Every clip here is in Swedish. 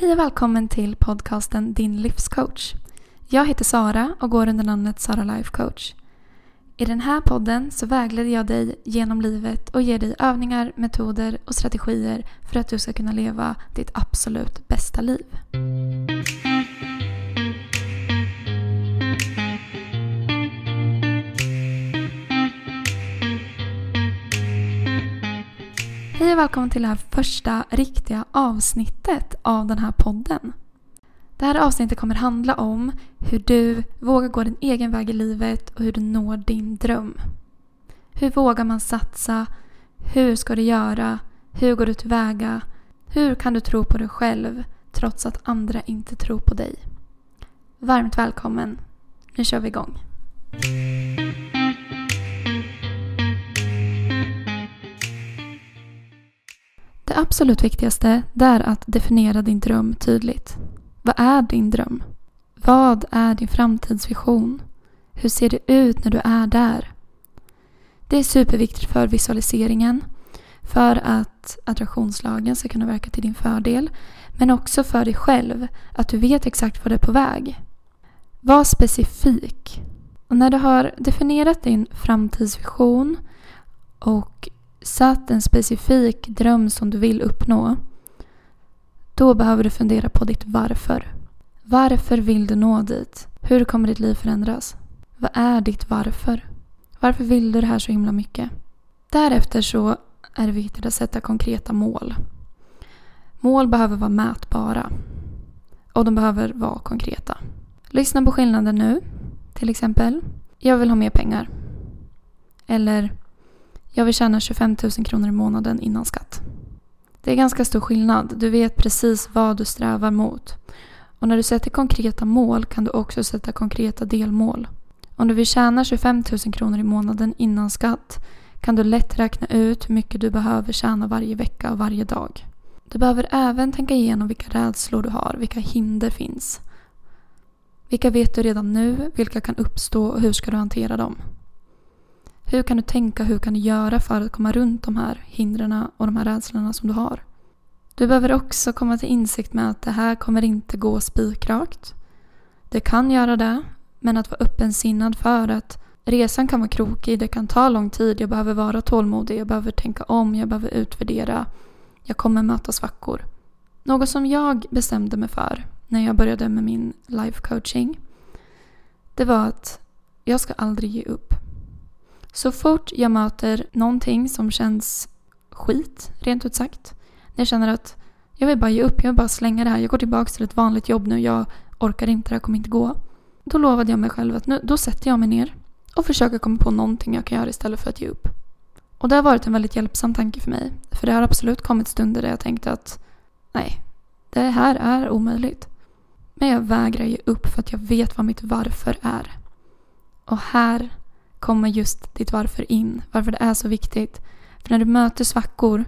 Hej och välkommen till podcasten Din livscoach. Jag heter Sara och går under namnet Sara Life Coach. I den här podden så vägleder jag dig genom livet och ger dig övningar, metoder och strategier för att du ska kunna leva ditt absolut bästa liv. Hej och välkommen till det här första riktiga avsnittet av den här podden. Det här avsnittet kommer handla om hur du vågar gå din egen väg i livet och hur du når din dröm. Hur vågar man satsa? Hur ska du göra? Hur går du tillväga? Hur kan du tro på dig själv trots att andra inte tror på dig? Varmt välkommen. Nu kör vi igång. Det absolut viktigaste är att definiera din dröm tydligt. Vad är din dröm? Vad är din framtidsvision? Hur ser det ut när du är där? Det är superviktigt för visualiseringen, för att attraktionslagen ska kunna verka till din fördel, men också för dig själv, att du vet exakt vad du är på väg. Var specifik. Och när du har definierat din framtidsvision och satt en specifik dröm som du vill uppnå, då behöver du fundera på ditt varför. Varför vill du nå dit? Hur kommer ditt liv förändras? Vad är ditt varför? Varför vill du det här så himla mycket? Därefter så är det viktigt att sätta konkreta mål. Mål behöver vara mätbara. Och de behöver vara konkreta. Lyssna på skillnaden nu. Till exempel, jag vill ha mer pengar. Eller, jag vill tjäna 25 000 kronor i månaden innan skatt. Det är ganska stor skillnad. Du vet precis vad du strävar mot. Och när du sätter konkreta mål kan du också sätta konkreta delmål. Om du vill tjäna 25 000 kronor i månaden innan skatt kan du lätt räkna ut hur mycket du behöver tjäna varje vecka och varje dag. Du behöver även tänka igenom vilka rädslor du har, vilka hinder finns. Vilka vet du redan nu, vilka kan uppstå och hur ska du hantera dem? Hur kan du tänka, hur kan du göra för att komma runt de här hindren och de här rädslorna som du har? Du behöver också komma till insikt med att det här kommer inte gå spikrakt. Det kan göra det, men att vara öppensinnad för att resan kan vara krokig, det kan ta lång tid, jag behöver vara tålmodig, jag behöver tänka om, jag behöver utvärdera. Jag kommer möta svackor. Något som jag bestämde mig för när jag började med min life coaching, det var att jag ska aldrig ge upp. Så fort jag möter någonting som känns skit, rent ut sagt, när jag känner att jag vill bara ge upp, jag vill bara slänga det här, jag går tillbaka till ett vanligt jobb nu, jag orkar inte, det här kommer inte gå. Då lovade jag mig själv att nu, då sätter jag mig ner och försöker komma på någonting jag kan göra istället för att ge upp. Och det har varit en väldigt hjälpsam tanke för mig. För det har absolut kommit stunder där jag tänkte att nej, det här är omöjligt. Men jag vägrar ge upp för att jag vet vad mitt varför är. Och här kommer just ditt varför in. Varför det är så viktigt. För när du möter svackor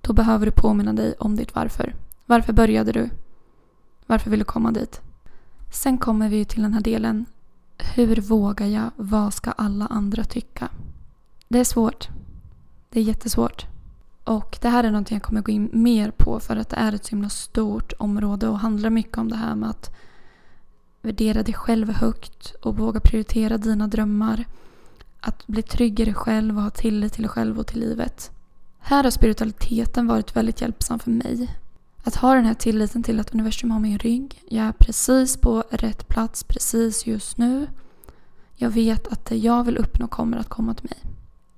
då behöver du påminna dig om ditt varför. Varför började du? Varför vill du komma dit? Sen kommer vi till den här delen. Hur vågar jag? Vad ska alla andra tycka? Det är svårt. Det är jättesvårt. Och det här är någonting jag kommer gå in mer på för att det är ett så himla stort område och handlar mycket om det här med att värdera dig själv högt och våga prioritera dina drömmar. Att bli trygg i dig själv och ha tillit till dig själv och till livet. Här har spiritualiteten varit väldigt hjälpsam för mig. Att ha den här tilliten till att universum har min rygg. Jag är precis på rätt plats precis just nu. Jag vet att det jag vill uppnå kommer att komma till mig.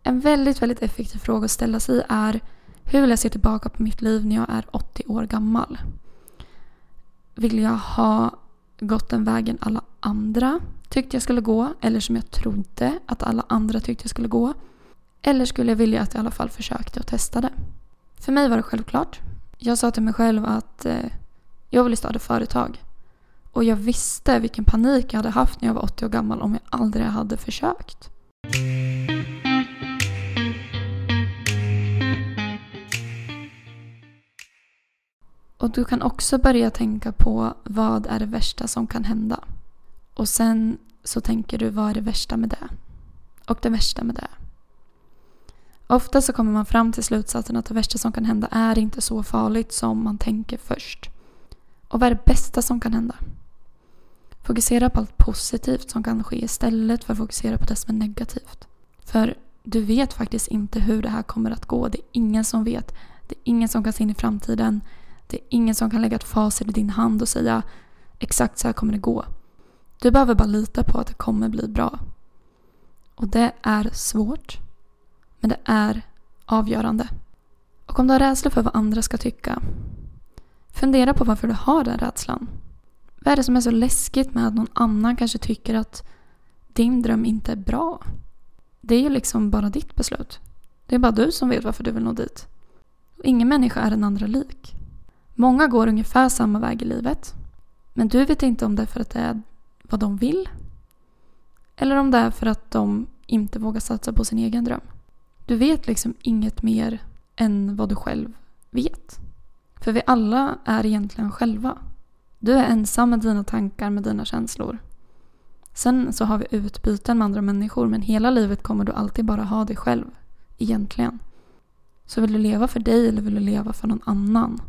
En väldigt, väldigt effektiv fråga att ställa sig är hur vill jag se tillbaka på mitt liv när jag är 80 år gammal? Vill jag ha gått den vägen alla andra tyckte jag skulle gå eller som jag trodde att alla andra tyckte jag skulle gå? Eller skulle jag vilja att jag i alla fall försökte och testade? För mig var det självklart. Jag sa till mig själv att eh, jag ville starta företag. Och jag visste vilken panik jag hade haft när jag var 80 år gammal om jag aldrig hade försökt. Och du kan också börja tänka på vad är det värsta som kan hända. Och sen så tänker du vad är det värsta med det? Och det värsta med det. Ofta så kommer man fram till slutsatsen att det värsta som kan hända är inte så farligt som man tänker först. Och vad är det bästa som kan hända? Fokusera på allt positivt som kan ske istället för att fokusera på det som är negativt. För du vet faktiskt inte hur det här kommer att gå. Det är ingen som vet. Det är ingen som kan se in i framtiden. Det är ingen som kan lägga ett facit i din hand och säga exakt så här kommer det gå. Du behöver bara lita på att det kommer bli bra. Och det är svårt. Men det är avgörande. Och om du har rädsla för vad andra ska tycka. Fundera på varför du har den rädslan. Vad är det som är så läskigt med att någon annan kanske tycker att din dröm inte är bra? Det är ju liksom bara ditt beslut. Det är bara du som vet varför du vill nå dit. Och ingen människa är den andra lik. Många går ungefär samma väg i livet. Men du vet inte om det är för att det är vad de vill. Eller om det är för att de inte vågar satsa på sin egen dröm. Du vet liksom inget mer än vad du själv vet. För vi alla är egentligen själva. Du är ensam med dina tankar, med dina känslor. Sen så har vi utbyten med andra människor men hela livet kommer du alltid bara ha dig själv. Egentligen. Så vill du leva för dig eller vill du leva för någon annan?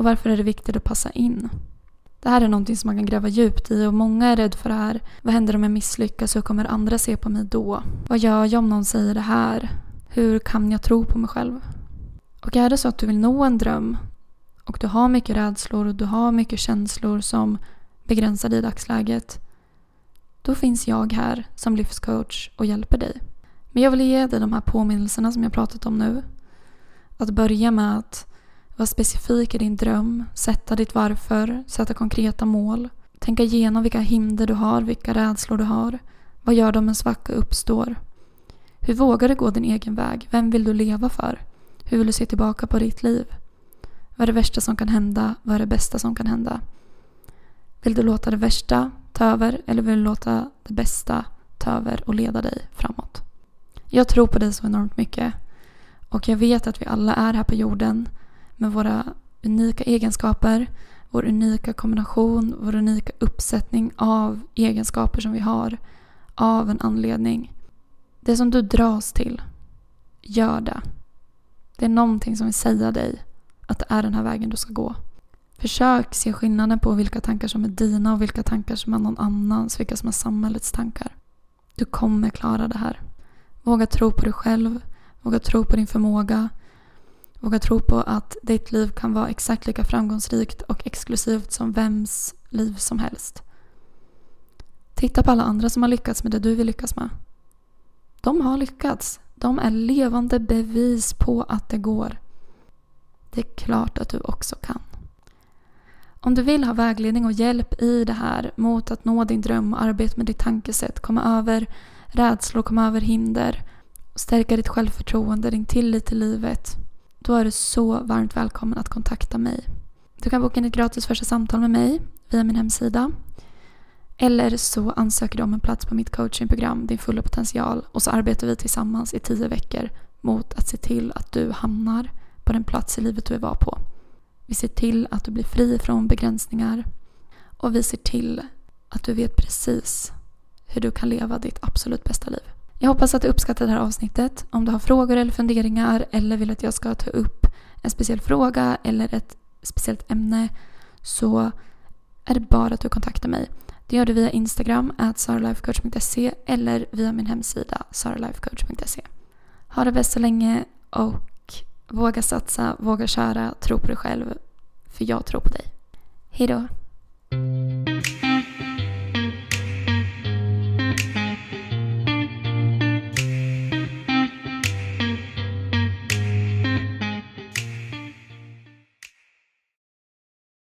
Och varför är det viktigt att passa in? Det här är någonting som man kan gräva djupt i och många är rädda för det här. Vad händer om jag misslyckas? Hur kommer andra se på mig då? Vad gör jag om någon säger det här? Hur kan jag tro på mig själv? Och är det så att du vill nå en dröm och du har mycket rädslor och du har mycket känslor som begränsar dig i dagsläget då finns jag här som livscoach och hjälper dig. Men jag vill ge dig de här påminnelserna som jag pratat om nu. Att börja med att vara specifik i din dröm, sätta ditt varför, sätta konkreta mål. Tänka igenom vilka hinder du har, vilka rädslor du har. Vad gör du om en svacka uppstår? Hur vågar du gå din egen väg? Vem vill du leva för? Hur vill du se tillbaka på ditt liv? Vad är det värsta som kan hända? Vad är det bästa som kan hända? Vill du låta det värsta ta över eller vill du låta det bästa ta över och leda dig framåt? Jag tror på dig så enormt mycket. Och jag vet att vi alla är här på jorden med våra unika egenskaper, vår unika kombination, vår unika uppsättning av egenskaper som vi har av en anledning. Det som du dras till, gör det. Det är någonting som vill säga dig att det är den här vägen du ska gå. Försök se skillnaden på vilka tankar som är dina och vilka tankar som är någon annans, vilka som är samhällets tankar. Du kommer klara det här. Våga tro på dig själv, våga tro på din förmåga, våga tro på att ditt liv kan vara exakt lika framgångsrikt och exklusivt som vems liv som helst. Titta på alla andra som har lyckats med det du vill lyckas med. De har lyckats. De är levande bevis på att det går. Det är klart att du också kan. Om du vill ha vägledning och hjälp i det här mot att nå din dröm och arbeta med ditt tankesätt, komma över rädslor, komma över hinder, stärka ditt självförtroende, din tillit till livet, då är du så varmt välkommen att kontakta mig. Du kan boka in ett gratis första samtal med mig via min hemsida. Eller så ansöker du om en plats på mitt coachingprogram Din fulla potential och så arbetar vi tillsammans i tio veckor mot att se till att du hamnar på den plats i livet du vill vara på. Vi ser till att du blir fri från begränsningar och vi ser till att du vet precis hur du kan leva ditt absolut bästa liv. Jag hoppas att du uppskattar det här avsnittet. Om du har frågor eller funderingar eller vill att jag ska ta upp en speciell fråga eller ett speciellt ämne så är det bara att du kontaktar mig. Det gör du via Instagram, saralifecoach.se eller via min hemsida saralifecoach.se. Ha det bäst så länge och Våga satsa, våga köra, tro på dig själv. För jag tror på dig. Hejdå!